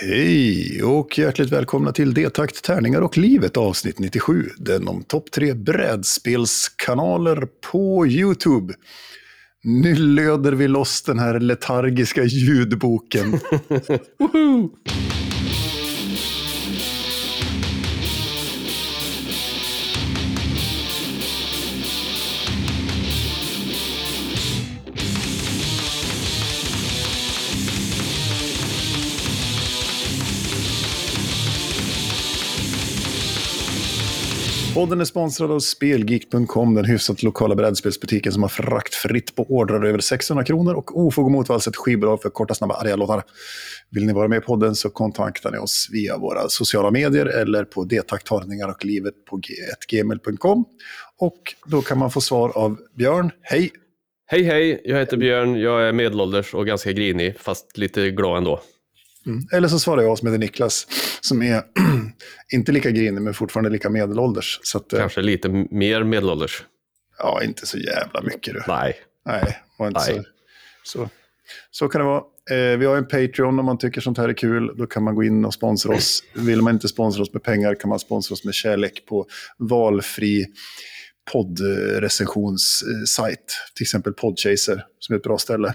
Hej och hjärtligt välkomna till D-takt, tärningar och livet avsnitt 97. Den om topp tre brädspelskanaler på YouTube. Nu löder vi loss den här letargiska ljudboken. Podden är sponsrad av Spelgeek.com, den hyfsat lokala brädspelsbutiken som har frakt fritt på ordrar över 600 kronor och ofog motvalls ett skivbolag för korta, snabba, arga låtar. Vill ni vara med i podden så kontaktar ni oss via våra sociala medier eller på detaktarningar och livet på gmail.com. Och då kan man få svar av Björn. Hej! Hej hej, jag heter Björn, jag är medelålders och ganska grinig, fast lite glad ändå. Mm. Eller så svarar jag som heter Niklas, som är inte lika grinig men fortfarande lika medelålders. Så att, eh, Kanske lite mer medelålders. Ja, inte så jävla mycket du. Nej. Nej, var inte Nej. Så, så, så kan det vara. Eh, vi har en Patreon om man tycker sånt här är kul. Då kan man gå in och sponsra oss. Vill man inte sponsra oss med pengar kan man sponsra oss med kärlek på valfri poddrecensionssajt. Till exempel Podchaser, som är ett bra ställe.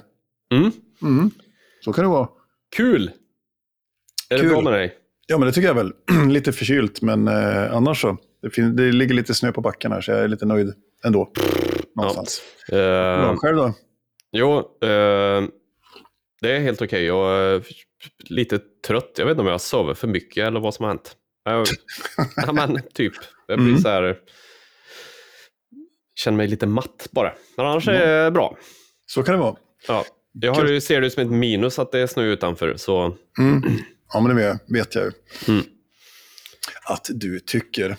Mm. Mm. Så kan det vara. Kul! Är Kul. det bra med dig? Ja, men det tycker jag väl. lite förkylt, men eh, annars så. Det, fin- det ligger lite snö på backen här, så jag är lite nöjd ändå. Någonstans. Eh, Ja. Själv då? jo, eh, det är helt okej. Jag är lite trött. Jag vet inte om jag har sovit för mycket eller vad som har hänt. Jag, ja, men typ. Jag blir Mm. så här... Känner mig lite matt bara. Men annars är det bra. Så kan det vara. Ja. Jag har, ju- ser det som ett minus att det är snö utanför, så Mm. Ja, men det vet jag ju. Mm. Att du tycker.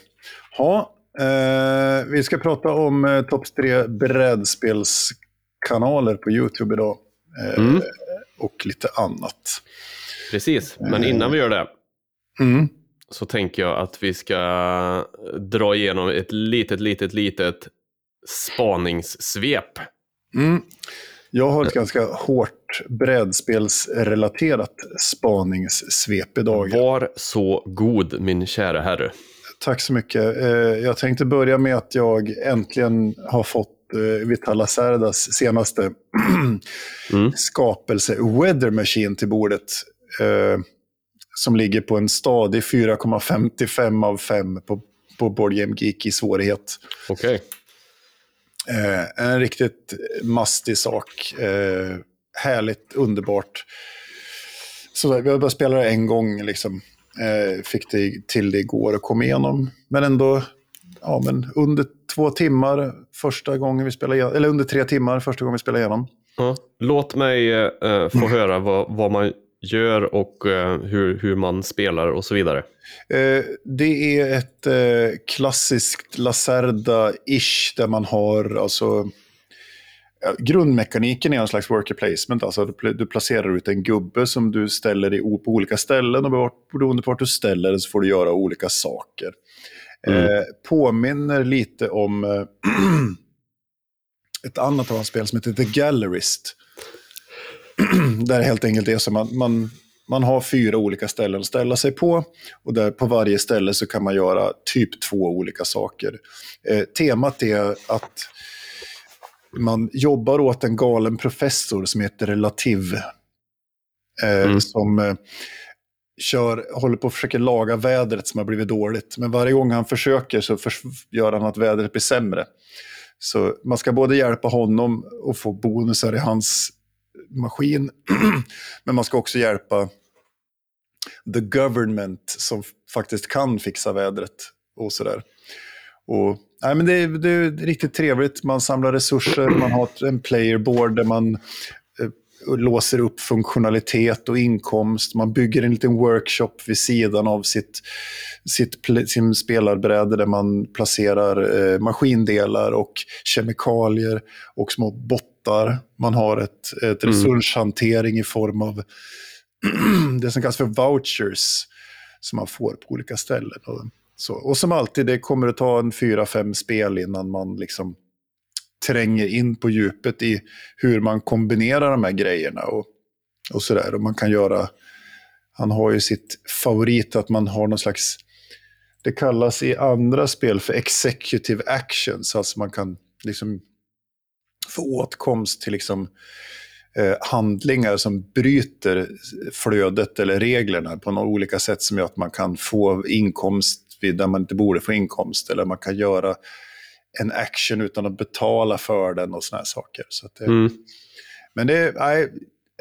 Ja, eh, vi ska prata om eh, topp tre brädspelskanaler på YouTube idag. Eh, Mm. Och lite annat. precis. Men innan vi gör det Mm. så tänker jag att vi ska dra igenom ett litet, litet, litet spaningssvep. Mm. Jag har ett ganska hårt brädspelsrelaterat spaningssvep idag. Var så god, min kära herre. Tack så mycket. Eh, Jag tänkte börja med att jag äntligen har fått eh, Vitala Särdas senaste Mm. skapelse Weather Machine till bordet. eh, Som ligger på en stadig 4,55 av 5 på, på Board Game Geek i svårighet. Okej. Eh, En riktigt mastig sak. Eh, Härligt, underbart. Så vi har bara spelat det en gång, liksom. Eh, fick det till det igår och kom igenom. Men ändå, ja, men under två timmar första gången vi spelade igenom, eller under tre timmar första gången vi spelade igenom. Ja. Låt mig eh, få höra vad, vad man gör och eh, hur, hur man spelar och så vidare. Eh, det är ett eh, klassiskt Lacerda-ish där man har alltså grundmekaniken är en slags worker placement. Alltså du, pl- du placerar ut en gubbe som du ställer i, på olika ställen och beroende på vart du ställer den så får du göra olika saker. Mm. Eh, påminner lite om eh, ett annat av hans spel som heter The Gallerist. där det helt enkelt är så man, man, man har fyra olika ställen att ställa sig på. Och där på varje ställe så kan man göra typ två olika saker. Eh, temat är att man jobbar åt en galen professor som heter Relativ. Eh, Mm. Som eh, kör, håller på att försöka laga vädret som har blivit dåligt. Men varje gång han försöker så förs- gör han att vädret blir sämre. Så man ska både hjälpa honom och få bonusar i hans maskin. Men man ska också hjälpa the government som faktiskt kan fixa vädret och sådär. Och, nej, men det, är, det är riktigt trevligt. Man samlar resurser, man har en playerboard där man eh, låser upp funktionalitet och inkomst. Man bygger en liten workshop vid sidan av sitt, sitt, sin spelarbräde där man placerar eh, maskindelar och kemikalier och små bottar. Man har ett, ett Mm. resurshantering i form av det som kallas för vouchers som man får på olika ställen. Och, så. och som alltid, det kommer att ta en fyra, fem spel innan man liksom tränger in på djupet i hur man kombinerar de här grejerna och, och sådär. Och man kan göra han har ju sitt favorit att man har någon slags, det kallas i andra spel för executive actions, alltså man kan liksom få åtkomst till liksom eh, handlingar som bryter flödet eller reglerna på några olika sätt som gör att man kan få inkomst där man inte borde få inkomst eller man kan göra en action utan att betala för den och såna här saker. Så det, Mm. Men det är nej,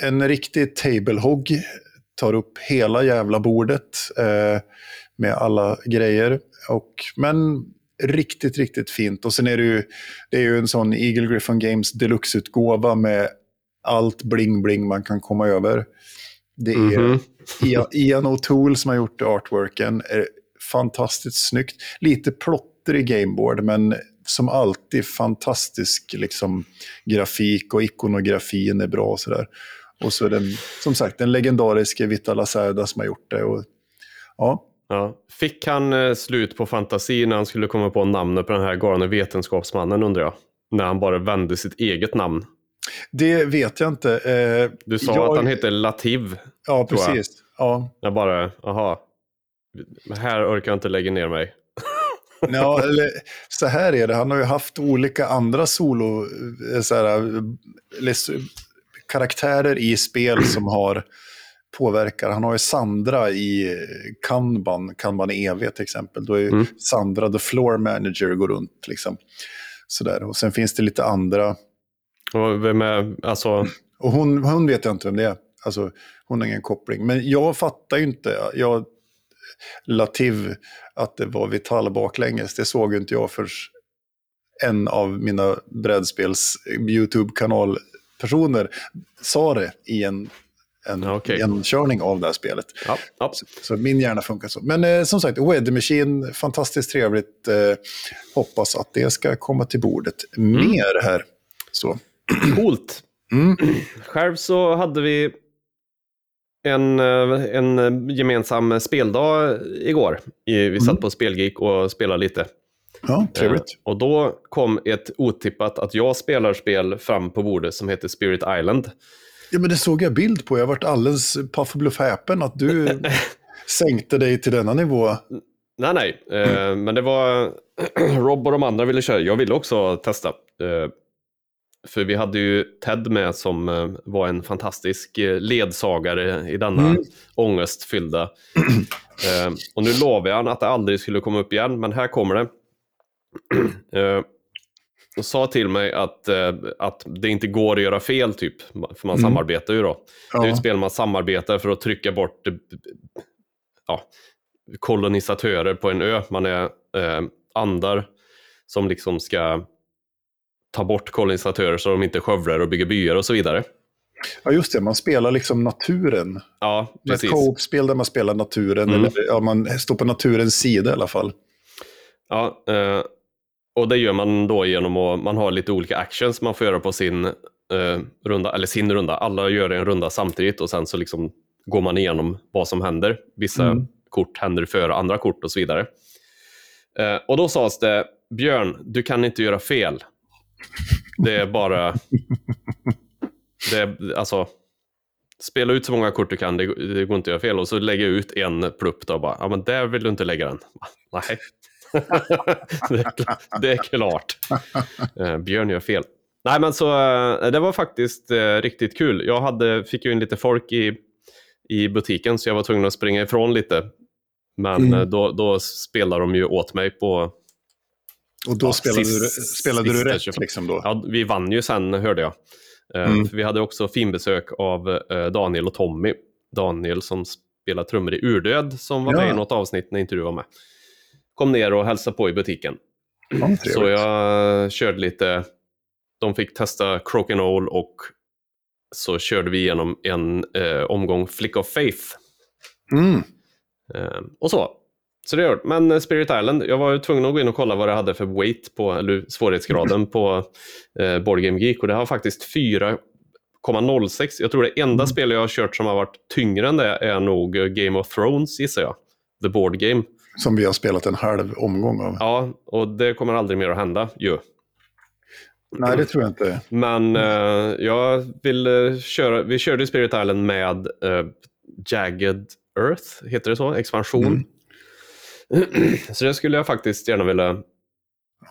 en riktig tablehog, tar upp hela jävla bordet eh, med alla grejer. Och, men riktigt, riktigt fint. Och sen är det ju, det är ju en sån Eagle Griffon Games deluxe-utgåva med allt bling-bling man kan komma över. Det är Mhm. Ian- Ian O'Toole som har gjort artworken. Fantastiskt snyggt. Lite plottrig gameboard, men som alltid fantastisk liksom, grafik och ikonografin är bra. Och, sådär. och så den, som sagt, den legendariske Vita Lacerda som har gjort det. Och, ja, Ja. Fick han eh, slut på fantasi när han skulle komma på namnet på den här galne vetenskapsmannen undrar jag? När han bara vände sitt eget namn. det vet jag inte. Eh, Du sa jag- att han hette Lativ. Ja, tror jag. precis. Ja. Jag bara, aha. Här orkar jag inte lägga ner mig. Ja, eller, så här är det, han har ju haft olika andra solo, eh, så här, eh, karaktärer i spel som har påverkar. Han har ju Sandra i eh, Kanban, Kanban EV till exempel. Då är Mm. Sandra the floor manager går runt. Liksom. Sådär. Och sen finns det lite andra. Och vem är, alltså, Och hon, hon vet jag inte vem det är. Alltså, hon har ingen koppling. Men jag fattar ju inte. Jag, Lativ, att det var Vital baklänges. Det såg inte jag för en av mina brädspels YouTube-kanalpersoner sa det i en, en Ja, okej. genkörning av det här spelet. ja, ja. Så, så min hjärna funkar så. Men eh, som sagt, Weather Machine, fantastiskt trevligt. Eh, hoppas att det ska komma till bordet mer här. Så. coolt. Mm. Själv så hade vi en, eh, en gemensam speldag igår. Vi satt Mm. på Spelgeek och spelade lite. Ja, trevligt. Eh, Och då kom ett otippat att jag spelar spel fram på bordet som heter Spirit Island. Ja, men det såg jag bild på. Jag varit alldeles puff bluff häpen att du sänkte dig till denna nivå. Nej, nej, eh, men det var Rob och de andra ville köra. Jag ville också testa. För vi hade ju Ted med som eh, var en fantastisk eh, ledsagare i denna Mm. ångestfyllda. Eh, och nu lovar jag han att det aldrig skulle komma upp igen, men här kommer det. Eh, och sa till mig att, eh, att det inte går att göra fel, typ. För man Mm. samarbetar ju då. Det är Ja. ett spel man samarbetar för att trycka bort eh, ja, kolonisatörer på en ö. Man är andar som liksom ska ta bort kolonisatörer så de inte skövlar och bygger byar och så vidare. ja, just det. Man spelar liksom naturen. Ja, Det är ett precis. co-op-spel där man spelar naturen. Mm. Eller ja, man står på naturens sida i alla fall. Ja, eh, och det gör man då genom att man har lite olika actions man får göra på sin eh, runda, eller sin runda. Alla gör en runda samtidigt och sen så liksom går man igenom vad som händer. Vissa Mm. kort händer före andra kort och så vidare. Eh, och då sades det, Björn, du kan inte göra fel. Det är bara... det är, alltså, spela ut så många kort du kan, det, det går inte att göra fel. Och så lägger jag ut en plupp då och bara, ja men där vill du inte lägga den. Nej. det, är, kl- det är klart. Eh, Björn gör fel. Nej men så, eh, det var faktiskt eh, riktigt kul. Jag hade, fick ju in lite folk i, i butiken så jag var tvungen att springa ifrån lite. Men Mm. eh, då, då spelade de ju åt mig på, Och då Ja, spelade, sist- du, spelade du rätt liksom då? ja vi vann ju sen hörde jag. Eh, Mm. för vi hade också finbesök av eh, Daniel och Tommy. Daniel som spelar trummor i Urdöd som var Ja. med i något avsnitt när inte du var med. Kom ner och hälsade på i butiken. Ja. Så jag körde lite, de fick testa Crokinole och så körde vi igenom en eh, omgång Flick of Faith. Mm. Eh, och så. Så det det. Men eh, Spirit Island, jag var ju tvungen att gå in och kolla vad det hade för weight på, eller svårighetsgraden på eh, Board Game Geek och det har faktiskt 4,06. Jag tror det enda spel jag har kört som har varit tyngre än det är nog eh, Game of Thrones gissar jag. The Board Game. Som vi har spelat en halv omgång av. Ja, och det kommer aldrig mer att hända ju. Nej, det tror jag inte. Men eh, jag vill eh, köra, vi körde Spirit Island med eh, Jagged Earth, heter det så? Expansion. Mm. så det skulle jag faktiskt gärna vilja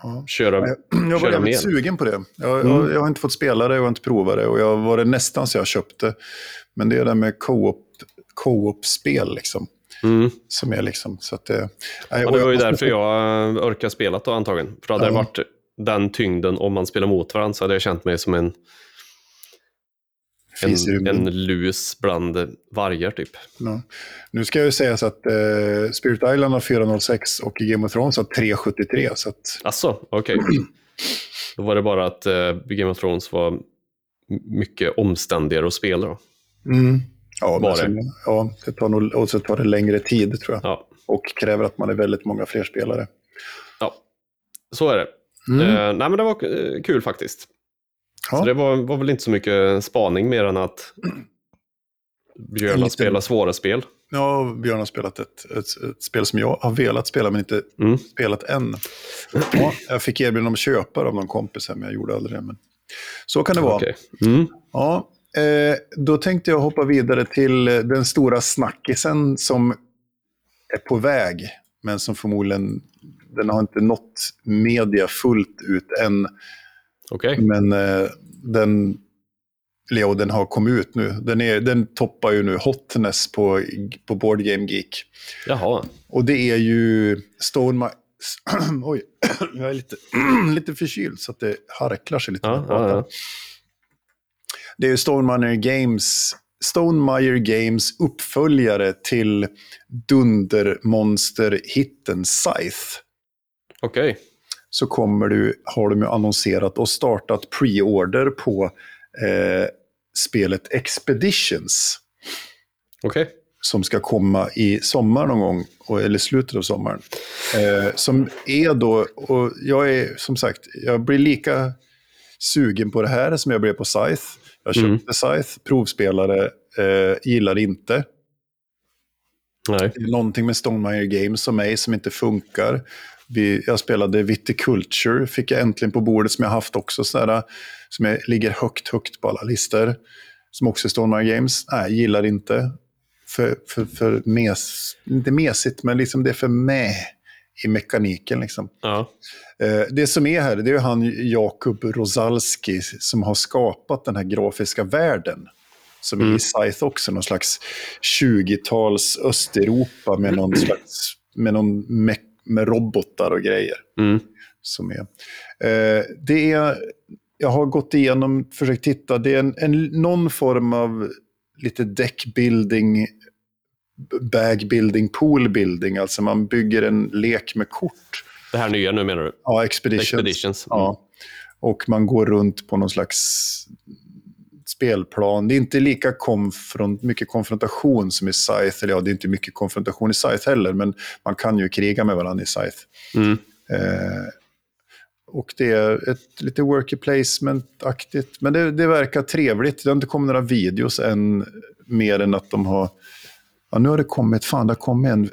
Ja. köra. Jag var Köra jävligt sugen på det. Jag, Mm. jag, jag har inte fått spela det och jag inte provat det. Och jag var det nästan så jag köpte. Men det är det med co-op, co-op-spel liksom. Mm. Som är liksom, så att det... Nej, Ja, det var ju jag- därför jag eh, orkade spela då antagligen. För hade det Ja. varit den tyngden om man spelar mot varandra så hade jag känt mig som en, finns ju- en, en lus bland vargar typ. Ja. Nu ska jag ju säga så att eh, Spirit Island har 406 och Game of Thrones har 373. Så att, Alltså, okej. Då var det bara att eh, Game of Thrones var mycket omständigare att spela då. ja, men Var det? sen, ja, det tar nog, och så tar det längre tid tror jag. Ja, Och kräver att man är väldigt många fler spelare. ja. så är det. Mm. Eh, nej, men det var eh, kul faktiskt. Ja. Så det var, var väl inte så mycket spaning mer än att Björn har spelat svåra spel. Ja, Björn har spelat ett, ett, ett spel som jag har velat spela men inte Mm. spelat än. Ja, jag fick erbjudande om att köpa det av någon kompis men jag gjorde aldrig det. Men så kan det vara. Okej. Mm. Ja, eh, då tänkte jag hoppa vidare till den stora snackisen som är på väg, men som förmodligen den har inte nått media fullt ut än. Okej. Men eh, den, Leo, den har kommit ut nu. Den, är, den toppar ju nu hotness på, på Board Game Geek. Jaha. Och det är ju Stone Mi- Oj, jag är lite, lite förkyld så att det harklar sig lite. Ja, ja, ja. Det är ju Stonemaier Games, Stonemaier Games uppföljare till dundermonster-hitten Scythe. Okej. Så kommer du, har de ju annonserat och startat pre-order på eh, spelet Expeditions. Okej. som ska komma i sommar någon gång, eller slutet av sommaren. Eh, som är då, och jag är som sagt, jag blir lika sugen på det här som jag blev på Scythe. Jag köpte Mm. Scythe, provspelare, eh, gillar inte. Nej. Det är någonting med Stonemaier Games som mig som inte funkar. Vi, jag spelade Viticulture, fick jag äntligen på bordet som jag haft också, sådär, som är, ligger högt, högt på alla listor. Som också är Stonemaier Games. Nej, gillar inte. För, för, för mes, inte mesigt, men liksom det är för med i mekaniken. Liksom. Ja. Eh, det som är här, det är ju han Jakub Rosalski som har skapat den här grafiska världen. Som är Mm. i Scythe också, någon slags 20-tals Östeuropa med någon slags med, någon me- med robotar och grejer. Mm. Som är. Eh, det är, jag har gått igenom, försökt titta, det är en, en, någon form av lite deckbuilding, bagbuilding, poolbuilding, alltså man bygger en lek med kort. Det här nya nu menar du? Ja, Expeditions. Expeditions. Mm. Ja. Och man går runt på någon slags spelplan. Det är inte lika konfront, mycket konfrontation som i Scythe. Eller ja, det är inte mycket konfrontation i Scythe heller, men man kan ju kriga med varandra i Scythe. Mm. Eh, och det är ett lite worker placement-aktigt. Men det, det verkar trevligt. Det har inte kommit några videos än, mer än att de har... Ja, nu har det kommit, fan det har kommit en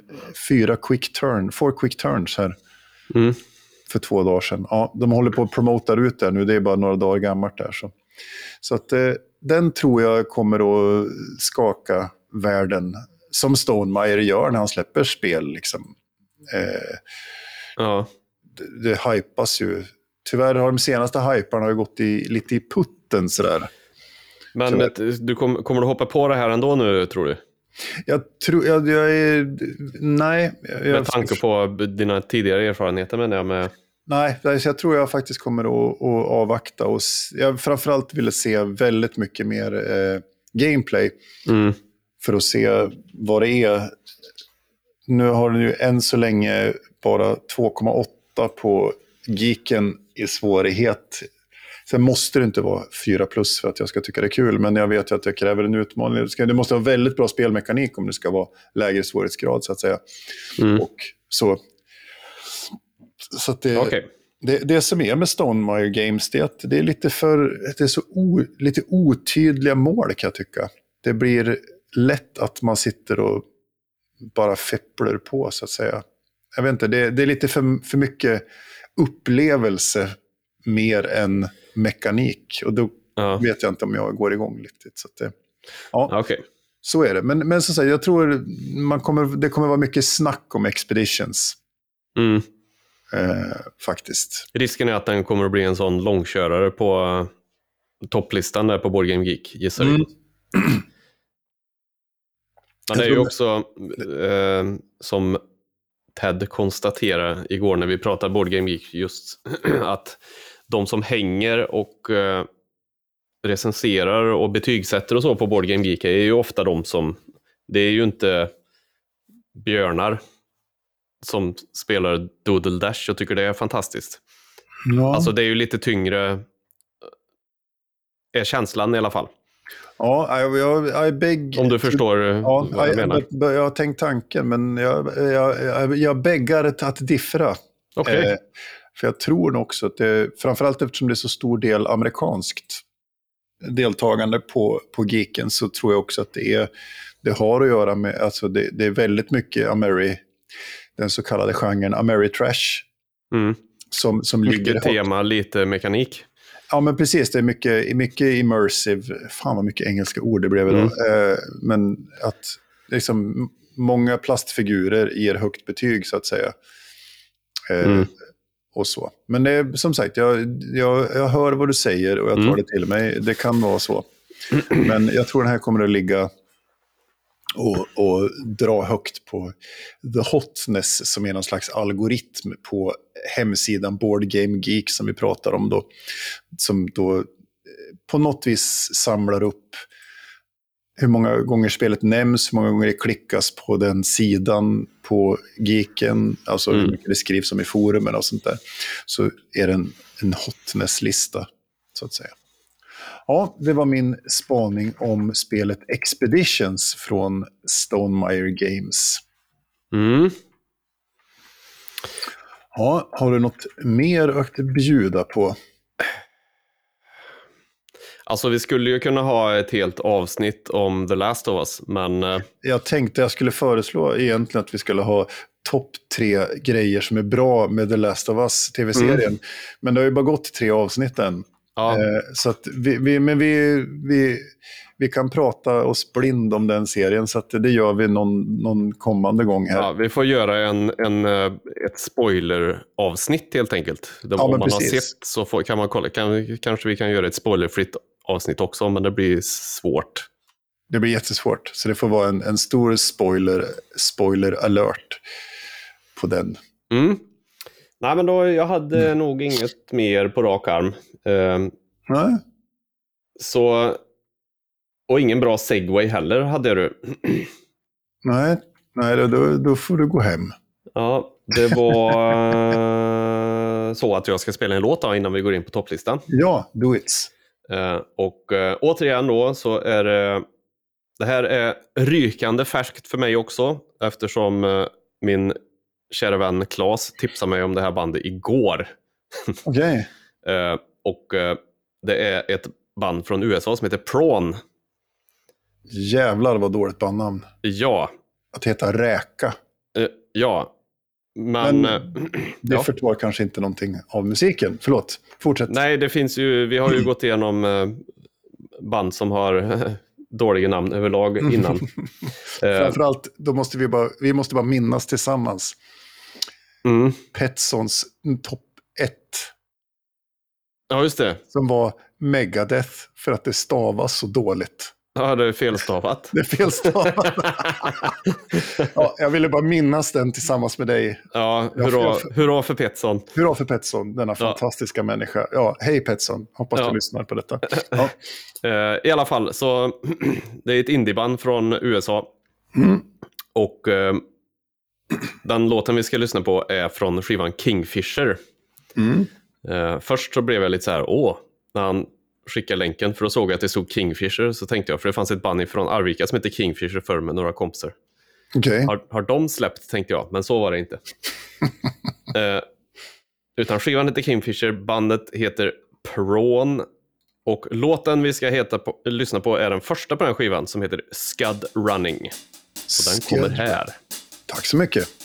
fyra quick turn, four quick turns här Mm. för två dagar sedan. Ja, de håller på att promota ut det nu, det är bara några dagar gammalt där. Så, så att, eh, den tror jag kommer att skaka världen, som Stonemaier gör när han släpper spel. Liksom. Eh, Ja. det, det hypas ju. Tyvärr har de senaste hyparna gått i, lite i putten sådär. Men Tyvärr. du kom, kommer du hoppa på det här ändå nu, tror du? Jag tror, jag, jag är, nej. Jag, Med tanke på dina tidigare erfarenheter menar jag med... Nej, så jag tror jag faktiskt kommer att, att avvakta. Och jag framförallt ville se väldigt mycket mer eh, gameplay Mm. för att se vad det är. Nu har den ju än så länge bara 2,8 på Geeken i svårighet. Sen måste det inte vara 4 plus för att jag ska tycka det är kul, men jag vet ju att jag kräver en utmaning. Det måste vara väldigt bra spelmekanik om det ska vara lägre svårighetsgrad, så att säga. Mm. Och så. Så det, Okej. det, det som är med Stonemaier Games det är att det är lite för det är så o, lite otydliga mål kan jag tycka. Det blir lätt att man sitter och bara fepplar på så att säga. Jag vet inte, det, det är lite för, för mycket upplevelse mer än mekanik. Och då Ja. vet jag inte om jag går igång riktigt. Så det, Ja, Okej. Så är det. Men, men som sagt, jag tror man kommer, det kommer vara mycket snack om Expeditions. Mm. Eh, faktiskt. Risken är att den kommer att bli en sån långkörare på eh, topplistan där på Board Game Geek, gissar. Mm. Men det är ju också, eh, som Ted konstaterade igår när vi pratade Board Game Geek, just att de som hänger och eh, recenserar och betygsätter och så på Board Game Geek är ju ofta de som, det är ju inte björnar som spelar Doodle Dash och tycker det är fantastiskt. Ja, Alltså det är ju lite tyngre, eh, är känslan i alla fall. ja jag, jag, I beg... Om du förstår eh, Ja, vad jag jag, menar. jag, jag har tänkt tanken, men jag, jag, jag, jag beggar att- diffra. Okej. Eh, för jag tror nog också att det, framförallt eftersom det är så stor del amerikanskt deltagande på, på Geeken, så tror jag också att det, är, det har att göra med, alltså det, det är väldigt mycket Ameri, den så kallade genren Ameritrash, Mm. som, som ligger Mycket högt. tema, lite mekanik. Ja, men precis. Det är mycket, mycket immersive. Fan vad mycket engelska ord det blev idag. Eh, men att liksom, många plastfigurer ger högt betyg, så att säga. Eh, Mm. Och så. Men det är, som sagt, jag, jag, jag hör vad du säger och jag tar Mm. det till mig. Det kan vara så. Men jag tror den här kommer att ligga och, och dra högt på The Hotness som är någon slags algoritm på hemsidan Board Game Geek som vi pratar om då. Som då eh, på något vis samlar upp hur många gånger spelet nämns, hur många gånger det klickas på den sidan på Geeken, alltså hur Mm. mycket det skrivs om i forumen och sånt där. Så är det en, en hotness-lista, så att säga. Ja, det var min spaning om spelet Expeditions från Stonemaier Games. Mm. Ja, har du något mer att bjuda på? Alltså vi skulle ju kunna ha ett helt avsnitt om The Last of Us, men eh, Jag tänkte jag skulle föreslå egentligen att vi skulle ha topp tre grejer som är bra med The Last of Us, tv-serien. Men det har ju bara gått tre avsnitt än. Ja, Eh, så vi, vi, men vi, vi, vi kan prata oss blind om den serien, så det gör vi någon, någon kommande gång här. ja, vi får göra en, en, eh, ett spoiler-avsnitt helt enkelt. Ja, om man har precis. sett så får, kan man kolla, kan, kanske vi kan göra ett spoilerfritt avsnitt också, men det blir svårt. Det blir jättesvårt, så det får vara en, en stor spoiler, spoiler alert på den. Mm. Nej, men då, jag hade nog inget mer på rak arm. Eh, Nej? så, och ingen bra segway heller hade du. Nej, Nej då, då, då får du gå hem. Ja, det var eh, så att jag ska spela en låt innan vi går in på topplistan. Ja, do it. Eh, och eh, återigen då så är det, det här är rykande färskt för mig också eftersom min kära vän Claes tipsade mig om det här bandet igår. Okej. Eh, och eh, det är ett band från USA som heter Prawn. Jävlar vad dåligt bandnamn. Ja, Att heta Räka. eh, ja. Men, Men- eh, Det Ja. förtar kanske inte någonting av musiken. Förlåt, fortsätt. nej, det finns ju, vi har ju gått igenom eh, band som har dåliga namn överlag innan. Framförallt, då måste vi, bara, vi måste bara minnas tillsammans. Mm. Petsons topp ett. Ja, just det. Som var Megadeth för att det stavas så dåligt. Ja, det är felstavat. Det är felstavat. ja, jag ville bara minnas den tillsammans med dig. Ja, Jag hurra, får- hurra för Petson. Hurra för Petson, denna fantastiska människa. Ja, hej Petson, hoppas Ja. du lyssnar på detta. Ja. Eh, I alla fall, så det är ett indieband från USA. Mm. Och eh, den låten vi ska lyssna på är från skivan Kingfisher. Mm. Eh, först så blev jag lite så här, åh, när han skickade länken, för då såg jag att det stod Kingfisher, så tänkte jag, för det fanns ett band från Arvika som heter Kingfisher förr med några kompisar. Okej. Har, har de släppt, tänkte jag, men så var det inte. eh, utan skivan heter Kingfisher, bandet heter Prawn och låten vi ska heta på, lyssna på är den första på den skivan som heter Scud Running. Och den kommer här. Tack så mycket.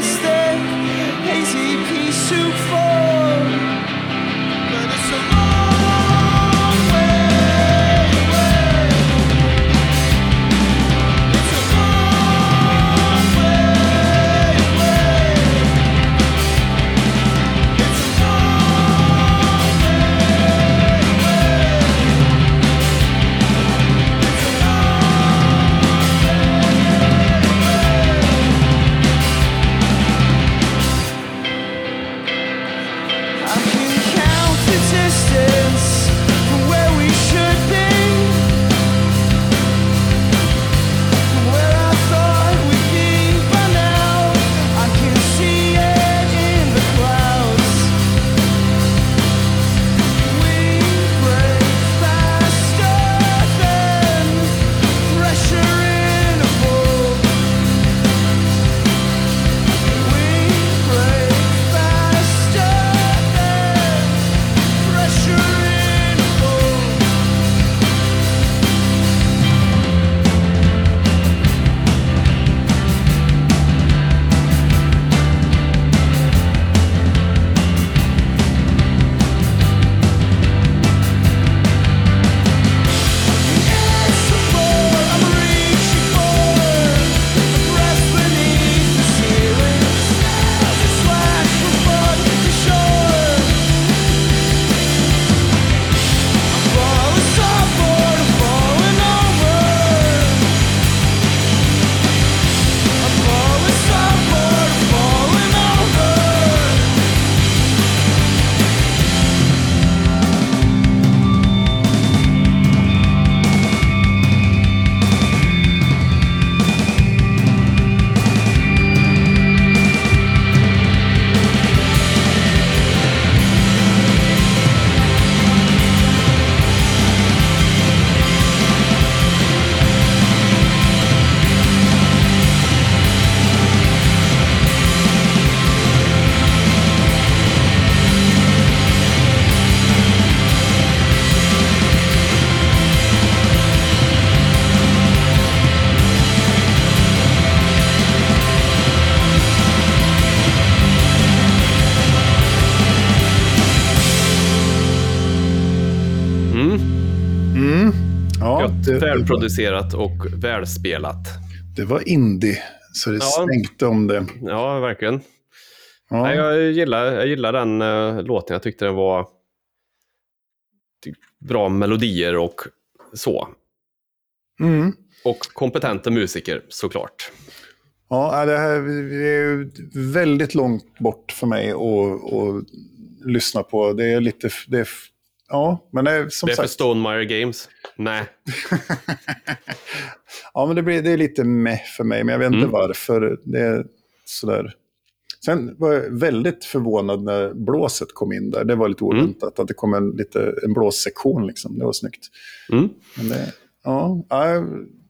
best välproducerat och välspelat. det var indie, så det Ja. stänkte om det. Ja, verkligen. Ja. Nej, jag, gillar, jag gillar den uh, låten. Jag tyckte den var bra melodier och så. Mm. Och kompetenta musiker såklart. Ja, nej, det här är väldigt långt bort för mig att, att lyssna på. Det är lite... Det är, ja, men det är som det är för sagt... Stonemire Games. Nej. Ja, men det, blir, det är lite meh för mig, men jag vet inte Mm. varför. Det är sådär. Sen var jag väldigt förvånad när blåset kom in där. Det var lite Mm. oväntat att det kom en, lite, en blåssektion. Liksom. Det var snyggt. Mm. Men, det, ja,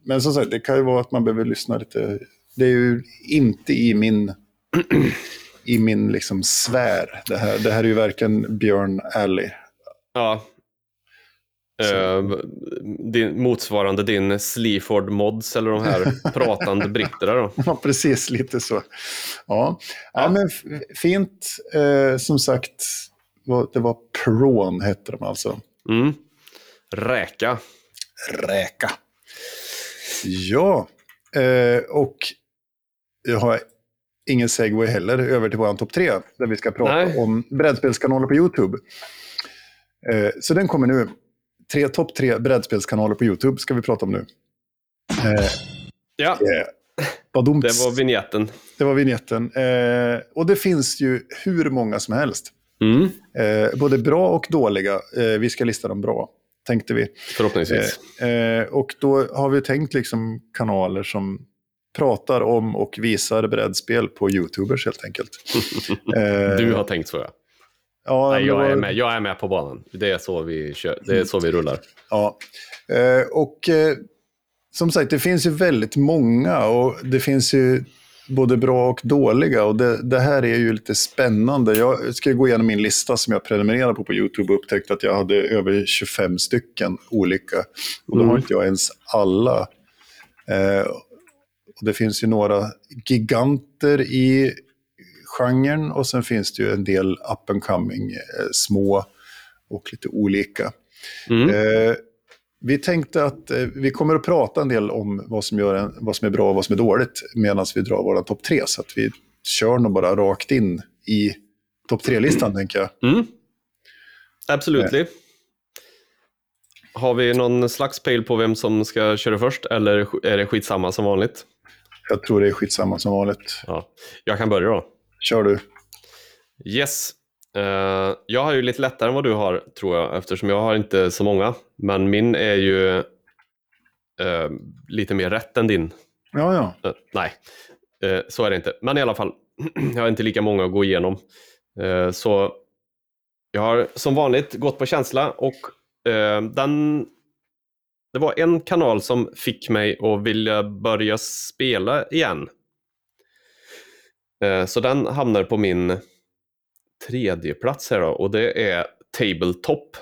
men som sagt, det kan ju vara att man behöver lyssna lite. Det är ju inte i min, i min liksom sfär. Det här, det här är ju verkligen Björn Alley. Ja. Eh, din, motsvarande din Sleaford Mods eller de här pratande britterna då. Ja, precis lite så. Ja, ja. Ja. men fint. Eh, som sagt, det var Prawn hette de alltså. Mm. Räka. Räka. Ja, eh, och jag har ingen segway heller över till vår topp tre. Där vi ska prata Nej. om brädspelskanaler på YouTube. Eh, så den kommer nu. Tre, topp tre brädspelskanaler på YouTube ska vi prata om nu. Eh, Ja, vad dumt. det var vignetten. Det var vignetten. Eh, och det finns ju hur många som helst. Mm. Eh, både bra och dåliga. Eh, vi ska lista dem bra, tänkte vi. Förhoppningsvis. Eh, och då har vi tänkt liksom kanaler som pratar om och visar brädspel på YouTubers helt enkelt. Du har tänkt så ja. Ja, Nej, jag är med. Jag är med på banan. Det är så vi, kör. Det är så vi rullar. Ja, eh, och eh, som sagt, det finns ju väldigt många och det finns ju både bra och dåliga. Och det, det här är ju lite spännande. Jag ska gå igenom min lista som jag prenumererar på på YouTube och upptäckte att jag hade över 25 stycken olika. Och då har Mm. inte jag ens alla. Eh, och det finns ju några giganter i genren och sen finns det ju en del up and coming, eh, små och lite olika. Mm. Eh, vi tänkte att eh, vi kommer att prata en del om vad som, gör en, vad som är bra och vad som är dåligt medan vi drar våra topp tre. Så att vi kör nog bara rakt in i topp tre-listan, tänker jag. Mm. Absolut. Har vi någon slags pejl på vem som ska köra först eller är det skitsamma som vanligt? Jag tror det är skitsamma som vanligt. Ja. Jag kan börja då. Kör du. Yes. Eh, jag har ju lite lättare än vad du har, tror jag, eftersom jag har inte så många. Men min är ju eh, lite mer rätt än din. Ja, ja. Eh, nej, så är det inte. Men i alla fall, jag har inte lika många att gå igenom. Så jag har som vanligt gått på känsla och den... Det var en kanal som fick mig att vilja börja spela igen. Eh, så den hamnar på min tredje plats här då och det är Tabletop.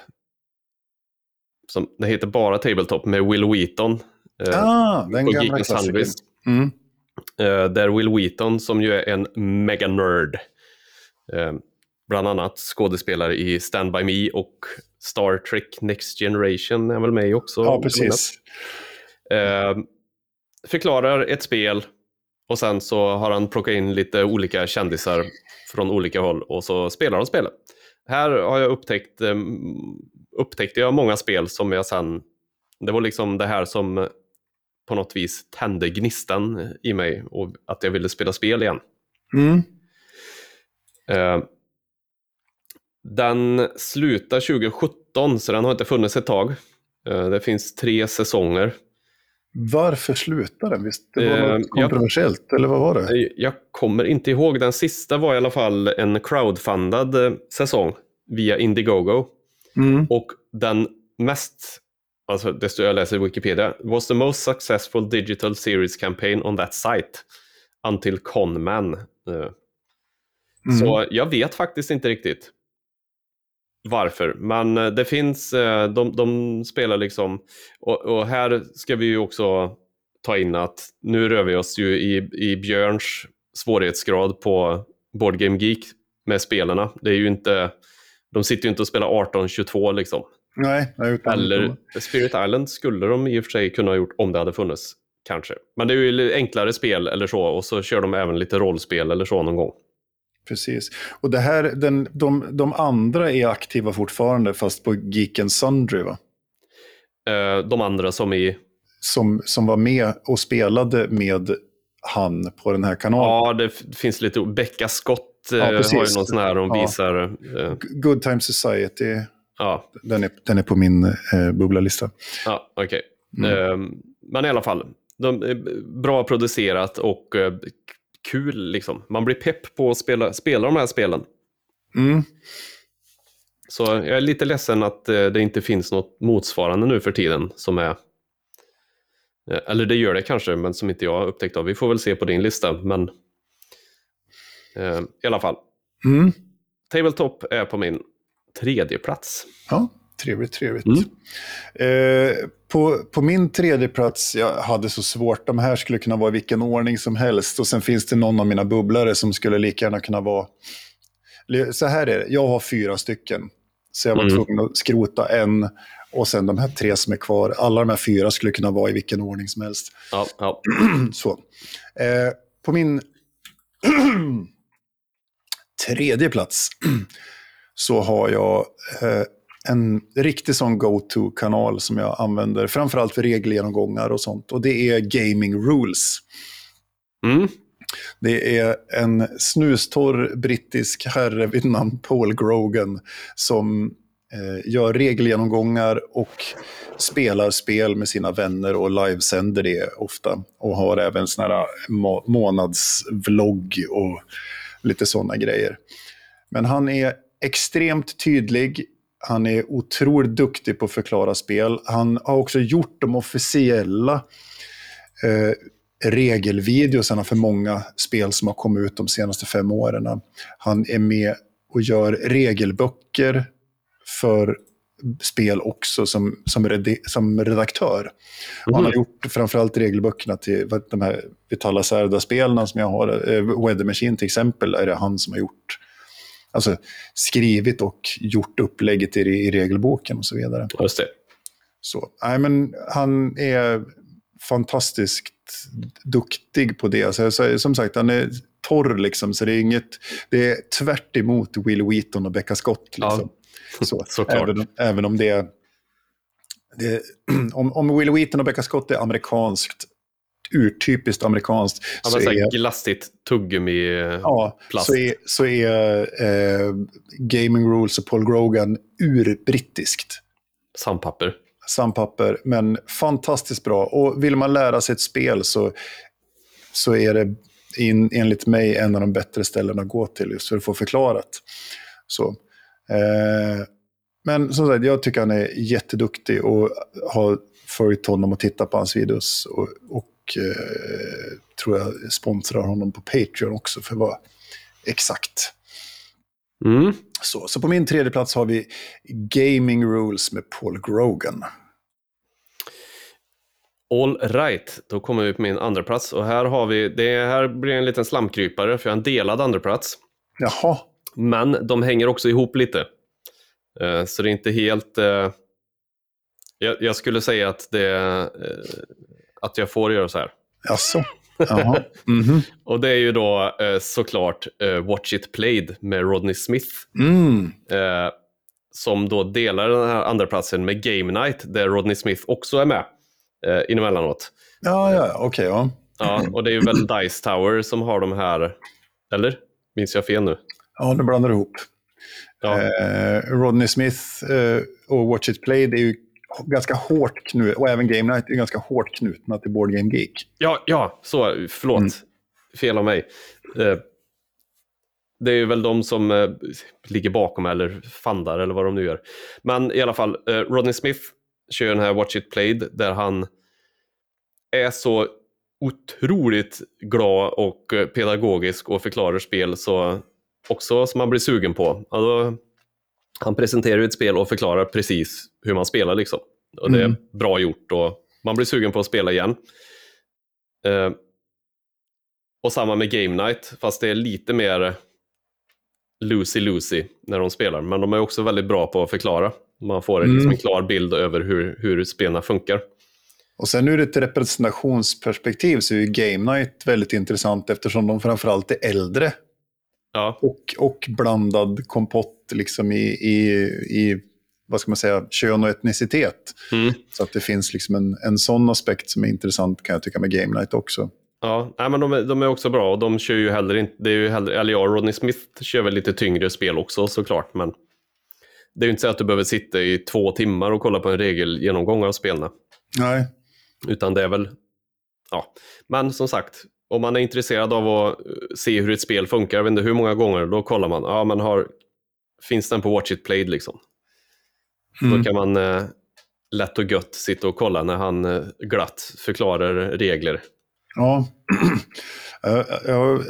Som, det heter bara Tabletop med Will Wheaton. eh, Ah, den gamla klassikern. Mm. Eh, där Will Wheaton, som ju är en mega-nörd, eh, bland annat skådespelare i Stand By Me och Star Trek Next Generation är väl med i också. Ja, precis. Förklarar ett spel och sen så har han plockat in lite olika kändisar från olika håll och så spelar de spelet. Här har jag upptäckt, eh, upptäckte jag många spel som jag sen, det var liksom det här som på något vis tände gnistan i mig och att jag ville spela spel igen. Mm. Eh, den slutar 2017 så den har inte funnits ett tag. Eh, det finns tre säsonger. Varför slutade den? Visst, det var Eh, något jag- kontroversiellt, eller vad var det? Eh, Jag kommer inte ihåg, den sista var i alla fall en crowdfundad eh, säsong via Indiegogo. Mm. Och den mest, alltså det står jag läser i Wikipedia, was the most successful digital series campaign on that site until Conman. Eh, Mm. Så jag vet faktiskt inte riktigt varför, men eh, det finns, eh, de, de spelar liksom, och, och här ska vi ju också ta in att nu rör vi oss ju i, i Björns svårighetsgrad på Board Game Geek med spelarna. Det är ju inte, de sitter ju inte och spelar 18-22 liksom. Nej, nej utan, Eller Spirit Island skulle de i och för sig kunna ha gjort om det hade funnits. Kanske. Men det är ju enklare spel eller så och så kör de även lite rollspel eller så någon gång. Precis. Och det här, den, de, de andra är aktiva fortfarande fast på Geek and Sundry va? Eh, de andra som i... Som, som var med och spelade med han på den här kanalen. Ja, det finns lite... Becka Scott eh, Ja, har ju någon sån här de Ja. visar... Eh, Good Time Society, ja, den är, den är på min eh, bubblalista. ja okej. Mm. Eh, men i alla fall, de är bra producerat och eh, kul liksom. Man blir pepp på att spela, spela de här spelen. Mm. Så jag är lite ledsen att eh, det inte finns något motsvarande nu för tiden som är... eh, Eller det gör det kanske, men som inte jag upptäckt av. Vi får väl se på din lista, men... Eh, I alla fall. Mm. Tabletop är på min tredje plats. Ja, trevligt, trevligt. Mm. Eh, på, på min tredje plats, jag hade så svårt, de här skulle kunna vara i vilken ordning som helst. Och sen finns det någon av mina bubblare som skulle lika gärna kunna vara... Så här är det, jag har fyra stycken. Så jag var Mm. tvungen att skrota en. Och sen de här tre som är kvar, alla de här fyra skulle kunna vara i vilken ordning som helst. Ja, ja. Så. Eh, på min tredje plats så har jag eh, en riktig sån go-to-kanal som jag använder, framförallt för regelgenomgångar och sånt. Och det är Gaming Rules. Mm. Det är en snustorr brittisk herre vid namn Paul Grogan som eh, gör regelgenomgångar och spelar spel med sina vänner och livesänder det ofta. Och har även såna här må- månadsvlogg och lite sådana grejer. Men han är extremt tydlig. Han är otroligt duktig på att förklara spel. Han har också gjort de officiella eh, regelvideosarna för många spel som har kommit ut de senaste fem åren. Han är med och gör regelböcker för spel också som, som, redi- som redaktör. Och Han har gjort framförallt regelböckerna till de här Vitala Serda-spelen som jag har. Eh, Weather Machine till exempel är det han som har gjort. Alltså skrivit och gjort upplägget i, i regelboken och så vidare. Just det. Så, nej, men han är fantastiskt duktig på det. Alltså, så, som sagt, han är torr liksom, så det är inget... Det är tvärt emot Will Wheaton och Becca Scott. Liksom. Så, Såklart. Även, även om det är... Det, om, om Will Wheaton och Becca Scott är amerikanskt, urtypiskt amerikanskt, Han så är, glassigt tuggummi ja, plast. så är, så är eh, Gaming Rules och Paul Grogan urbrittiskt sandpapper. sandpapper, men fantastiskt bra. Och vill man lära sig ett spel så, så är det in, enligt mig en av de bättre ställena att gå till just för att få förklarat. Så. Eh, men som sagt, jag tycker han är jätteduktig och har följt honom och tittat på hans videos. Och, och eh, tror jag sponsrar honom på Patreon också för att vara exakt. Mm. Så, så på min tredje plats har vi Gaming Rules med Paul Grogan. All right, då kommer vi på min andra plats och här har vi, det här blir en liten slamkrypare för jag har en delad andra plats. Jaha, Men de hänger också ihop lite. Eh, Så det är inte helt... eh, Jag, jag skulle säga att det eh, att jag får göra så här. jaså? Jaha. Mhm. Och det är ju då eh, såklart eh, Watch It Played med Rodney Smith. Mm. eh, Som då delar den här andra platsen med Game Night där Rodney Smith också är med eh, inemellanåt. Ja, ja, okej. ja. Ja, och det är ju väl Dice Tower som har de här, eller? Minns jag fel nu? ja, nu blandar du ihop. Ja, Eh, Rodney Smith eh, och Watch It Played är ju ganska hårt knutna, och även Game Night är ganska hårt knutna till Board Game Geek. ja, ja så, förlåt. Mm. Fel av mig. Eh, det är väl de som eh, ligger bakom eller fandar eller vad de nu gör. Men i alla fall, eh, Rodney Smith kör den här Watch It Played där han är så otroligt glad och pedagogisk och förklarar spel så också som man blir sugen på. Alltså, han presenterar ett spel och förklarar precis hur man spelar. Liksom. Och Det är Mm. bra gjort och man blir sugen på att spela igen. Eh, och samma med Game Night, fast det är lite mer Lucy-Lucy när de spelar. Men de är också väldigt bra på att förklara. Man får Mm. liksom en klar bild över hur, hur spelarna funkar. Och sen ur ett representationsperspektiv så är ju Game Night väldigt intressant eftersom de framförallt är äldre Ja, och, och blandad kompott liksom i, i, i, vad ska man säga, kön och etnicitet. mm. Så att det finns liksom en, en sån aspekt som är intressant kan jag tycka med Game Night också. ja. Nej, men de, är, de är också bra och de kör ju heller inte, det är ju heller, eller ja, Rodney Smith kör väl lite tyngre spel också såklart, men det är ju inte så att du behöver sitta i två timmar och kolla på en regelgenomgång av spelen. Nej, Utan det är väl, ja. Men som sagt, om man är intresserad av att se hur ett spel funkar, jag vet inte hur många gånger, då kollar man, ja men har, finns den på Watch It Played liksom? Mm. Då kan man eh, lätt och gött sitta och kolla när han eh, glatt förklarar regler. Ja. Jag, jag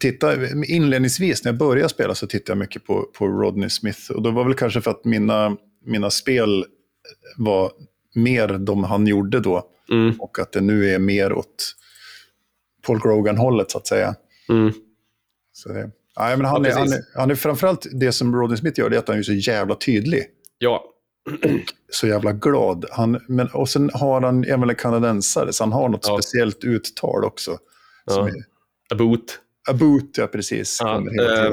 tittar, inledningsvis när jag började spela så tittade jag mycket på, på Rodney Smith. Och det var väl kanske för att mina, mina spel var mer de han gjorde då. Mm, Och att det nu är mer åt Paul Grogan-hållet så att säga. mm, Så det, nej, men han, Ja, är, han, är, han är framförallt det som Rodney Smith gör, det är att han är så jävla tydlig. ja, Så jävla glad. Han, men, och sen har han, är väl en kanadensare, så han har något Ja. speciellt uttal också. Ja. är, a boot. Aboot, ja precis. Ja, eh.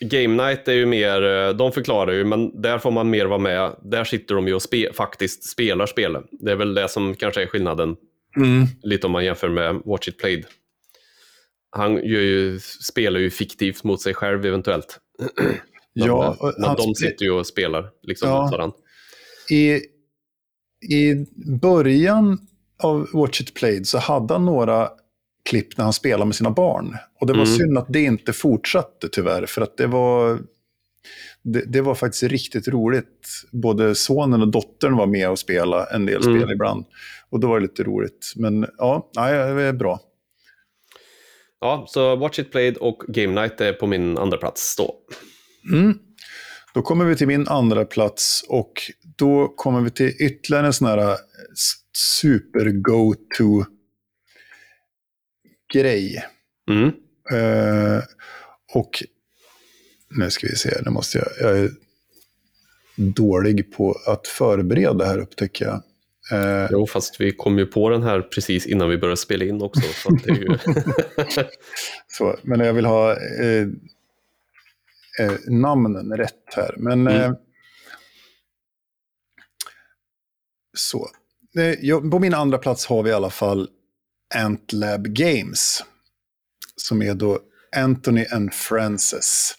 Game Night är ju mer, eh, de förklarar ju, men där får man mer vara med. Där sitter de ju och spe, faktiskt spelar spelet. Det är väl det som kanske är skillnaden, Mm. lite om man jämför med Watch It Played. Han ju, spelar ju fiktivt mot sig själv eventuellt. Ja, de, och men han de sitter ju och spelar liksom Ja. mot varandra. I, I början av Watch It Played så hade han några klipp när han spelade med sina barn. Och det var Mm. synd att det inte fortsatte tyvärr, för att det var, det, det var faktiskt riktigt roligt. Både sonen och dottern var med och spelade en del Mm. spel ibland. Och då var det lite roligt. Men ja, nej, det är bra. Ja, så Watch It Played och Game Night är på min andra plats då. Mm. Då kommer vi till min andra plats och då kommer vi till ytterligare en sån här eh, s- super go-to grej. Mm. Eh, och nu ska vi se, nu måste jag, jag är dålig på att förbereda här upptäcker jag. Eh, Jo, fast vi kom ju på den här precis innan vi började spela in också. Så det är ju... så, men jag vill ha eh, eh, namnen rätt här. Men Mm. eh, så. Eh, jag, på min andra plats har vi i alla fall Antlab Games. Som är då Anthony and Francis.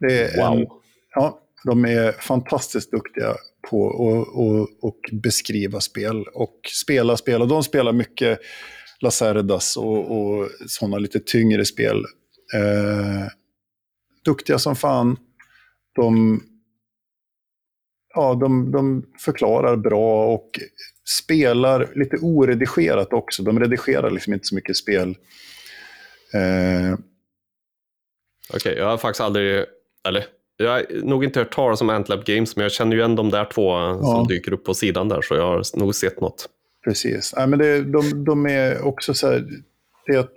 Det är en, wow. Ja, de är fantastiskt duktiga på att och, och beskriva spel och spela spel. Och de spelar mycket Lacerdas och, och sådana lite tyngre spel. Eh, duktiga som fan. De, ja, de, de förklarar bra och spelar lite oredigerat också. De redigerar liksom inte så mycket spel. Eh, Okej, jag har faktiskt aldrig, eller jag har nog inte hört talas om Antlab Games, men jag känner ju igen de där två Ja. som dyker upp på sidan där, så jag har nog sett något. Precis. Nej, men det, de, de är också så här, det är att,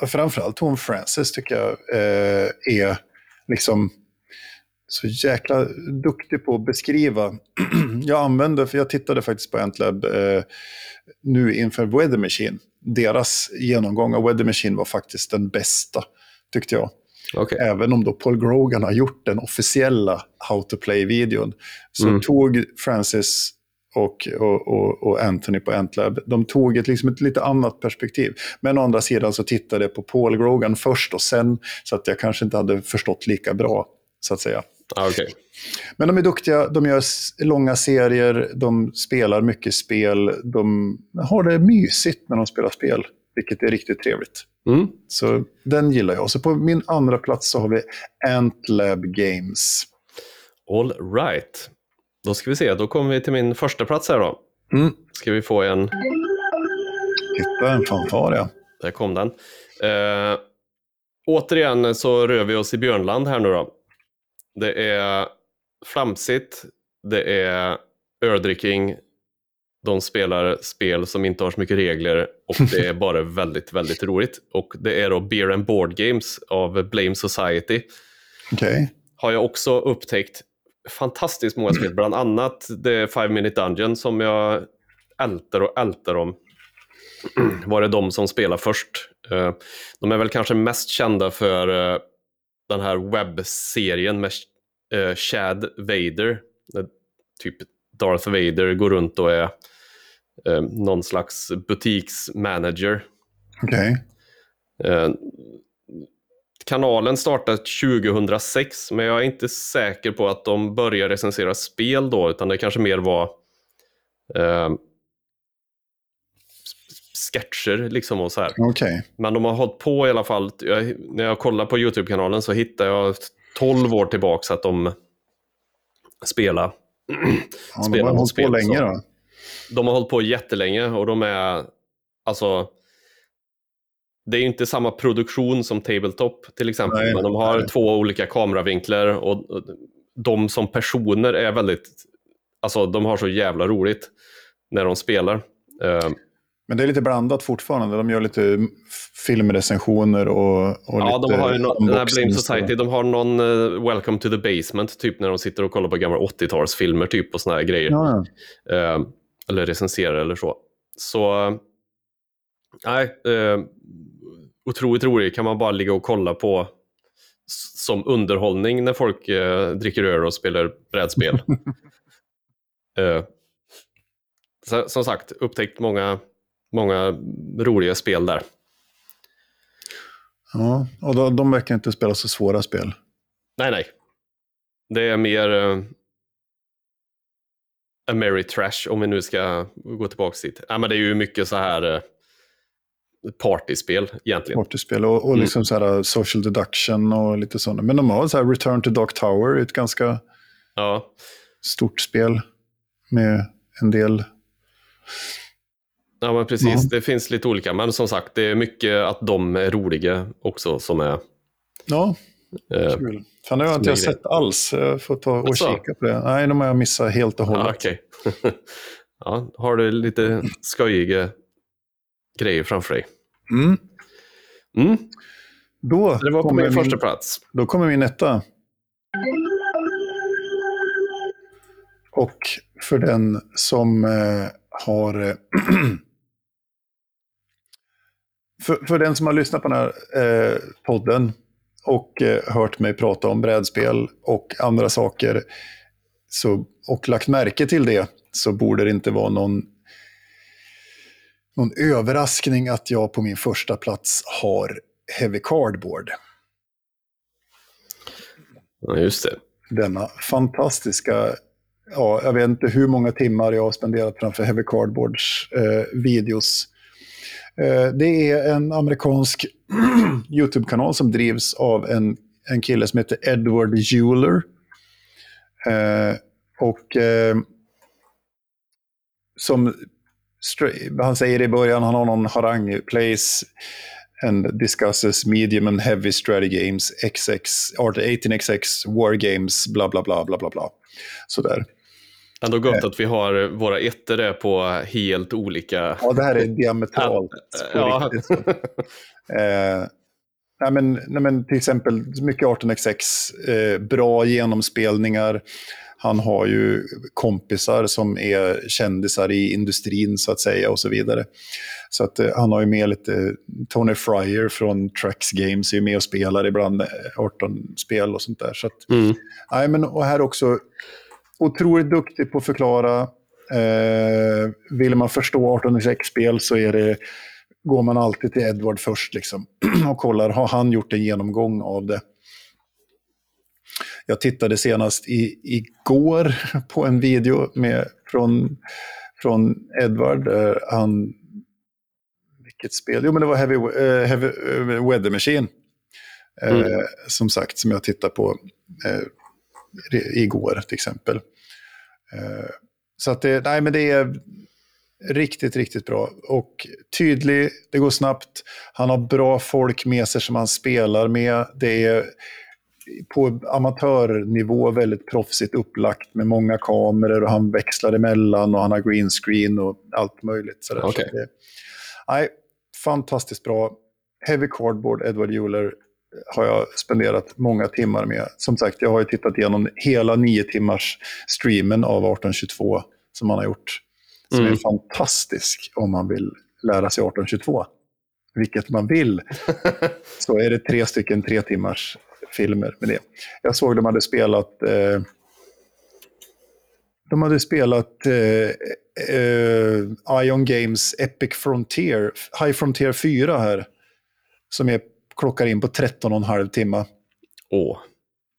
ja, framförallt hon Frances tycker jag eh, är liksom så jäkla duktig på att beskriva. jag använde, för jag tittade faktiskt på Antlab eh, nu inför Weather Machine. Deras genomgång av Weather Machine var faktiskt den bästa, tyckte jag. Okej, Även om då Paul Grogan har gjort den officiella How to Play-videon. Så Mm. tog Francis och, och, och, Anthony på Antlab, de tog ett, liksom ett lite annat perspektiv. Men å andra sidan så tittade jag på Paul Grogan först och sen, så att jag kanske inte hade förstått lika bra, så att säga. ah, okej. Men de är duktiga, de gör långa serier, de spelar mycket spel, de har det mysigt när de spelar spel, vilket är riktigt trevligt. Mm. Så den gillar jag. Så på min andra plats så har vi Antlab Games. All right. Då ska vi se, då kommer vi till min första plats här då. Mm. Ska vi få en, Titta, en fanfar ja. där kom den. Eh, återigen så rör vi oss i Björnland här nu då. Det är flamsigt, det är öldricking, de spelar spel som inte har så mycket regler och det är bara väldigt, väldigt roligt. Och det är då Beer and Board Games av Blame Society. Okej. Har jag också upptäckt fantastiskt många spel, bland annat The Five Minute Dungeon som jag älter och älter om. Var det de som spelar först? Eh, de är väl kanske mest kända för eh, den här webbserien med eh, Chad Vader. Typ Darth Vader går runt och är någon slags butiksmanager. Okay. Kanalen startade 2006, men jag är inte säker på att de började recensera spel då, utan det kanske mer var eh, sketcher liksom och så här. Okay. Men de har hållit på i alla fall, jag, när jag kollar på YouTube-kanalen så hittar jag 12 år tillbaka att de spelar. Ja, de har hållit på länge då? De har hållit på jättelänge och de är, alltså, det är inte samma produktion som Tabletop till exempel, nej, men de har nej. två olika kameravinklar och de som personer är väldigt, alltså de har så jävla roligt när de spelar. Uh, men det är lite blandat fortfarande. De gör lite filmrecensioner och, och ja, lite de har ju no den här Blame Society, de har någon uh, Welcome to the Basement, typ när de sitter och kollar på gamla 80-talsfilmer typ och såna här grejer. Ja. Uh, eller recenserar eller så. Så, nej, uh, otroligt roligt kan man bara ligga och kolla på som underhållning när folk dricker öl och spelar brädspel. så, som sagt, upptäckt många många roliga spel där. Ja, och de, de verkar inte spela så svåra spel. Nej, nej. Det är mer a merry trash om vi nu ska gå tillbaka dit. Ja, men det är ju mycket så här uh, partyspel egentligen. Partyspel och, och liksom mm. så här uh, social deduction och lite sådana. Men de har så här Return to Dark Tower, ett ganska ja. stort spel med en del Ja, men precis. Mm. Det finns lite olika. Men som sagt, det är mycket att de är roliga också som är... Ja, eh, kul. Fan, det har jag inte sett alls. Jag får ta och alltså. kika på det. Nej, de har jag missat helt och hållet. Ja, okay. ja, har du lite skojiga grejer framför dig? Mm. Mm. Då det var på min första plats. Då kommer min etta. Och för den som eh, har eh, för, för den som har lyssnat på den här eh, podden och eh, hört mig prata om brädspel och andra saker så, och lagt märke till det så borde det inte vara någon, någon överraskning att jag på min första plats har Heavy Cardboard. Ja, just det. Denna fantastiska, ja, jag vet inte hur många timmar jag har spenderat framför Heavy Cardboards eh, videos Eh, det är en amerikansk YouTube-kanal som drivs av en, en kille som heter Edward Euler. Eh, och eh, som han säger i början, han har någon harang, plays and discusses medium and heavy strategy games, XX, Art 18XX, war games, bla bla bla bla bla bla. Sådär. Ändå gott eh. att vi har våra ettor på helt olika... Ja, det här är diametralt. ja. eh, nej, men, nej, men till exempel mycket 18xx, eh, bra genomspelningar. Han har ju kompisar som är kändisar i industrin så att säga och så vidare. Så att eh, han har ju med lite, Tony Fryer från Trax Games är ju med och spelar ibland 18-spel eh, och sånt där. Så att, mm. nej, men, och här också otroligt duktig på att förklara. Eh, vill man förstå 1806-spel så är det, går man alltid till Edward först liksom, och kollar, har han gjort en genomgång av det? Jag tittade senast i, igår på en video med, från, från Edward. Eh, han, vilket spel? Jo, men det var Heavy, uh, heavy uh, Weather Machine. Mm. Eh, som sagt, som jag tittade på igår till exempel. Eh, så att det, nej, men det är riktigt, riktigt bra. Och tydlig, det går snabbt. Han har bra folk med sig som han spelar med. Det är på amatörnivå väldigt proffsigt upplagt med många kameror och han växlar emellan och han har green screen och allt möjligt. Sådär. Okay. Så det, nej, fantastiskt bra. Heavy Cardboard, Edward Euler. Har jag spenderat många timmar med. Som sagt, jag har ju tittat igenom hela nio timmars streamen av 1822 som man har gjort. Som Mm. är fantastisk om man vill lära sig 1822. Vilket man vill. Så är det tre stycken tre timmars filmer med det. Jag såg de hade spelat eh, de hade spelat eh, eh, Ion Games Epic Frontier, High Frontier 4 här. Som är, klockar in på 13 och en halv timme. Åh.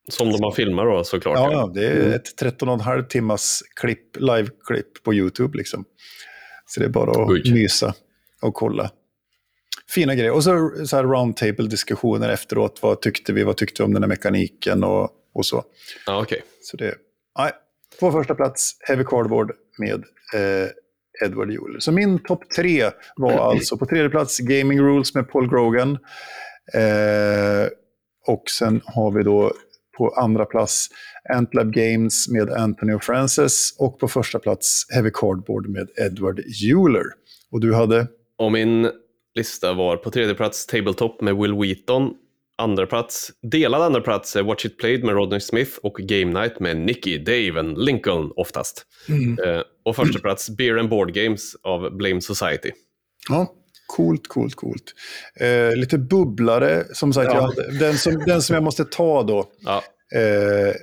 Som de har filmat då såklart. Ja, det är ett 13 och en halv timmas klipp, live-klipp på YouTube liksom. Så det är bara att Oj. mysa och kolla. Fina grejer. Och så, så här roundtable-diskussioner efteråt. Vad tyckte vi? Vad tyckte vi om den här mekaniken och, och så. Ja, okej. Så det, nej. På första plats, Heavy Cardboard med eh, Edward Juler. Så min topp tre var alltså på tredje plats Gaming Rules med Paul Grogan. Eh, och sen har vi då på andra plats Antlab Games med Anthony och Francis. Och på första plats Heavy Cardboard med Edward Juler. Och du hade? Och min lista var på tredje plats Tabletop med Will Wheaton. Andra plats, delad andra plats Watch It Played med Rodney Smith och Game Night med Nicky, Dave and Lincoln oftast. Eh, och första plats Beer and Board Games av Blame Society. Ja, coolt, coolt, coolt. Eh, lite bubblare, som sagt. Ja. Jag, den, som, den som jag måste ta då, Ja, Eh,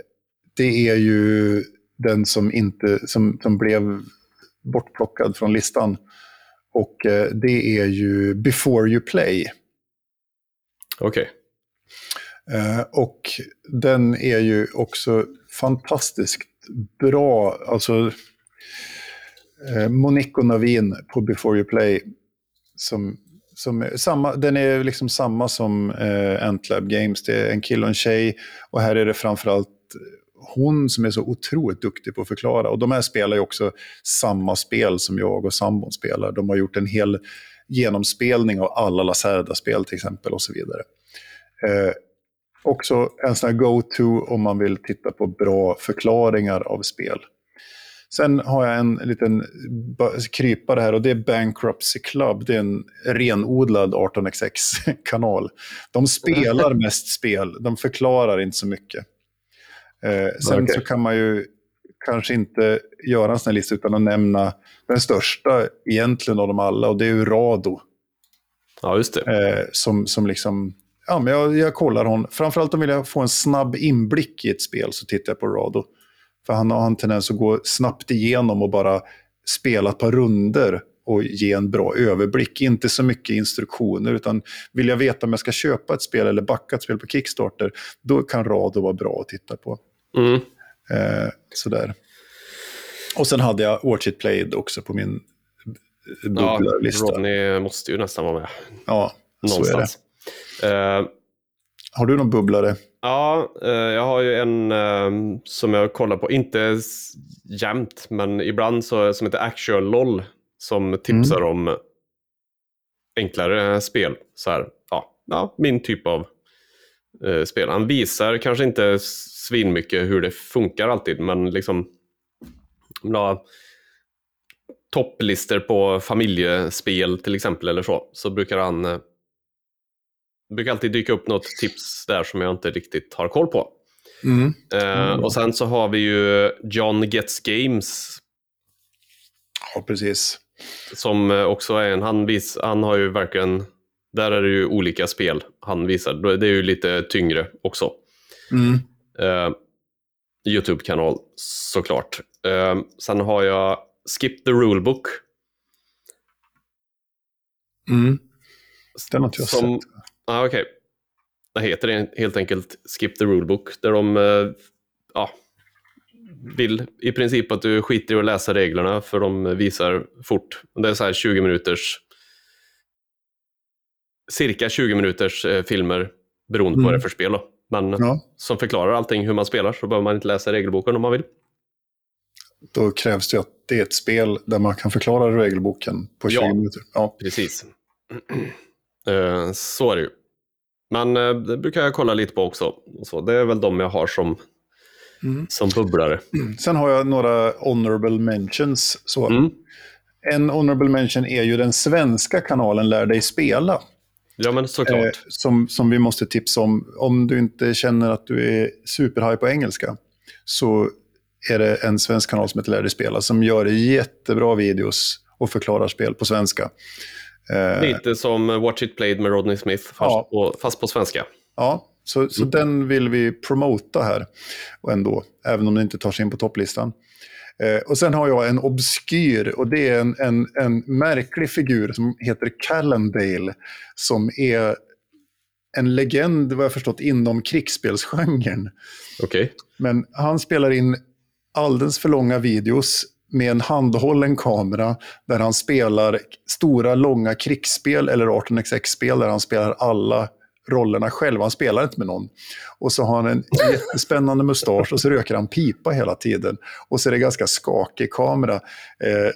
det är ju den som, inte, som, som blev bortplockad från listan. Och eh, det är ju Before You Play. okej. Eh, och den är ju också fantastiskt bra. Alltså, eh, Monique och Navin på Before You Play. Som, som är samma, den är liksom samma som eh, Antlab Games. Det är en kille och en tjej. Och här är det framförallt hon som är så otroligt duktig på att förklara. Och de här spelar ju också samma spel som jag och sambon spelar. De har gjort en hel genomspelning av alla Lacerda-spel till exempel och så vidare. Eh, också en sån här go-to om man vill titta på bra förklaringar av spel. Sen har jag en liten krypare här och det är Bankruptcy Club. Det är en renodlad 18xx-kanal. De spelar mest spel, de förklarar inte så mycket. Eh, sen Okej. så kan man ju kanske inte göra en sån här lista utan att nämna den största egentligen av dem alla och det är Rado. Ja, just det. Eh, som, som liksom, ja men jag, jag kollar hon, framförallt om vill jag få en snabb inblick i ett spel så tittar jag på Rado. För han har en tendens att gå snabbt igenom och bara spela ett par runder och ge en bra överblick. Inte så mycket instruktioner, utan vill jag veta om jag ska köpa ett spel eller backa ett spel på Kickstarter, då kan Rado vara bra att titta på. Mm. Eh, sådär. Och sen hade jag Watch It Played också på min Ja, bubblarlista. Ja, Rodney måste ju nästan vara med. så är det. Någonstans. Eh, Har du någon bubblare? Ja, eh, jag har ju en eh, som jag kollar på, inte jämt, men ibland så, som heter Actual LOL, som tipsar Mm. om enklare spel. Så här, ja, ja, min typ av eh, spel. Han visar kanske inte svinmycket hur det funkar alltid, men liksom ja, topplistor på familjespel till exempel eller så, så brukar han eh, det brukar alltid dyka upp något tips där som jag inte riktigt har koll på. Eh, Mm. Och sen så har vi ju John Gets Games Ja, precis. som eh, också är en, han, vis, han har ju verkligen, där är det ju olika spel han visar. Det är ju lite tyngre också. Mm. Eh, YouTube-kanal såklart. Eh, sen har jag Skip the Rulebook. Mm. Den har inte jag Som, sett. Ah, okej. Det heter helt enkelt Skip the Rulebook. Där de eh, ja, vill i princip att du skiter i att läsa reglerna för de visar fort. Det är så här 20 minuters cirka 20 minuters eh, filmer beroende på Mm. vad det är för spel. Då. Men Ja, som förklarar allting hur man spelar så behöver man inte läsa regelboken om man vill. då krävs det att det är ett spel där man kan förklara regelboken på 20 Ja. minuter. Ja. Precis. Eh, så är det ju. Men eh, det brukar jag kolla lite på också. Så det är väl de jag har som, Mm. som bubblare. Sen har jag några honorable mentions. Så. Mm. En honorable mention är ju den svenska kanalen Lär dig spela. Ja, men såklart. eh, som, som vi måste tipsa om. Om du inte känner att du är superhaj på engelska så är det en svensk kanal som heter Lär dig spela som gör jättebra videos och förklarar spel på svenska. Eh, Lite som Watch It Played med Rodney Smith, fast, Ja. på, fast på svenska. Ja, så, så den vill vi promota här och ändå, även om den inte tar sig in på topplistan. Eh, och sen har jag en obskyr, och det är en, en, en märklig figur som heter Callendale, som är en legend, vad jag förstått, inom krigsspelsgenren. Okej. Men han spelar in alldeles för långa videos med en handhållen kamera där han spelar stora, långa krigsspel eller 18xx-spel där han spelar alla rollerna själv. Han spelar inte med någon. Och så har han en jättespännande mustasch och så röker han pipa hela tiden. Och så är det ganska skakig kamera. Eh,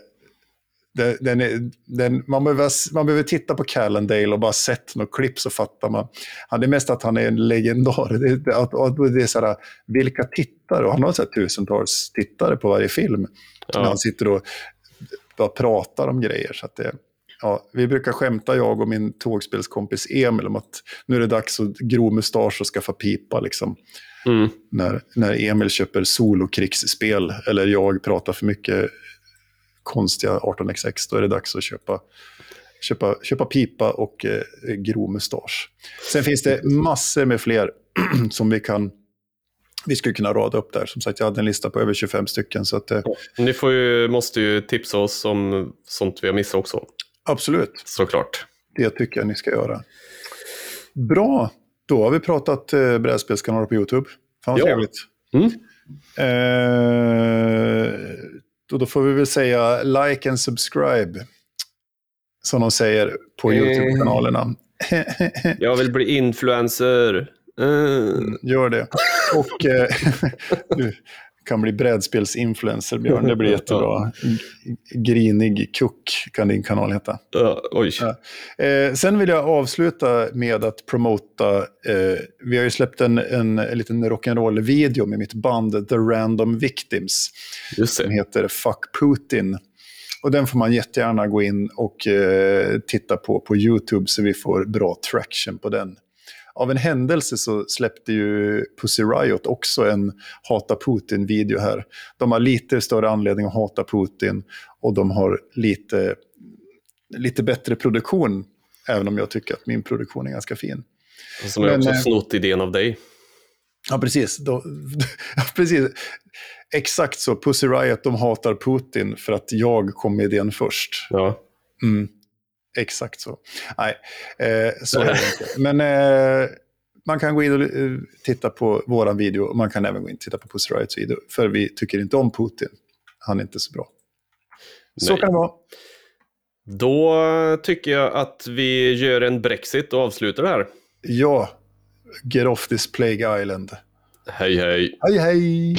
den, den är, den, man, behöver, man behöver titta på Callendale och bara sett något klipp så fattar man. Han, det är mest att han är en legendar. Det, det, att, att det är så här, vilka tittare? Och han har så här tusentals tittare på varje film. Ja. När han sitter och bara pratar om grejer. Så att det, ja, vi brukar skämta, jag och min tågspelskompis Emil, om att nu är det dags att gro mustasch och skaffa pipa. Liksom Mm. när, när Emil köper solokrigsspel eller jag pratar för mycket konstiga 18xx, då är det dags att köpa, köpa, köpa pipa och eh, gro mustasch. Sen finns det massor med fler som vi kan vi skulle kunna rada upp där. Som sagt, jag hade en lista på över 25 stycken. Så att, eh, Ni får ju, måste ju tipsa oss om sånt vi har missat också, absolut, såklart. det tycker jag ni ska göra. Bra, då har vi pratat eh, brädspelskanaler på YouTube. Fan vad Ja. trevligt. Mm. Eh, då, då får vi väl säga like and subscribe. Som de säger på Eh. YouTube-kanalerna. Jag vill bli influencer. Eh. Gör det. Och eh, du kan bli brädspelsinfluencer, Björn. Det blir jättebra. Grinig kuck kan din kanal heta. Ja, oj. Ja. Eh, sen vill jag avsluta med att promota, eh, vi har ju släppt en, en, en liten rock'n'roll-video med mitt band The Random Victims. Just det. heter Fuck Putin. Och den får man jättegärna gå in och eh, titta på på YouTube så vi får bra traction på den. Av en händelse så släppte ju Pussy Riot också en Hata Putin-video här. De har lite större anledning att hata Putin och de har lite, lite bättre produktion. Även om jag tycker att min produktion är ganska fin. Som jag Men, också eh, snott idén av dig. Ja, precis. Ja, precis. Exakt så. Pussy Riot, de hatar Putin för att jag kom med idén först. Ja. Mm. Exakt så. Nej, eh, så är det inte. Men eh, man kan gå in och eh, titta på vår video. och Man kan även gå in och titta på Pussy Riots video. För vi tycker inte om Putin. Han är inte så bra. Så Nej. kan det vara. Då tycker jag att vi gör en Brexit och avslutar det här. Ja, get off this plague island. Hej hej. Hej hej!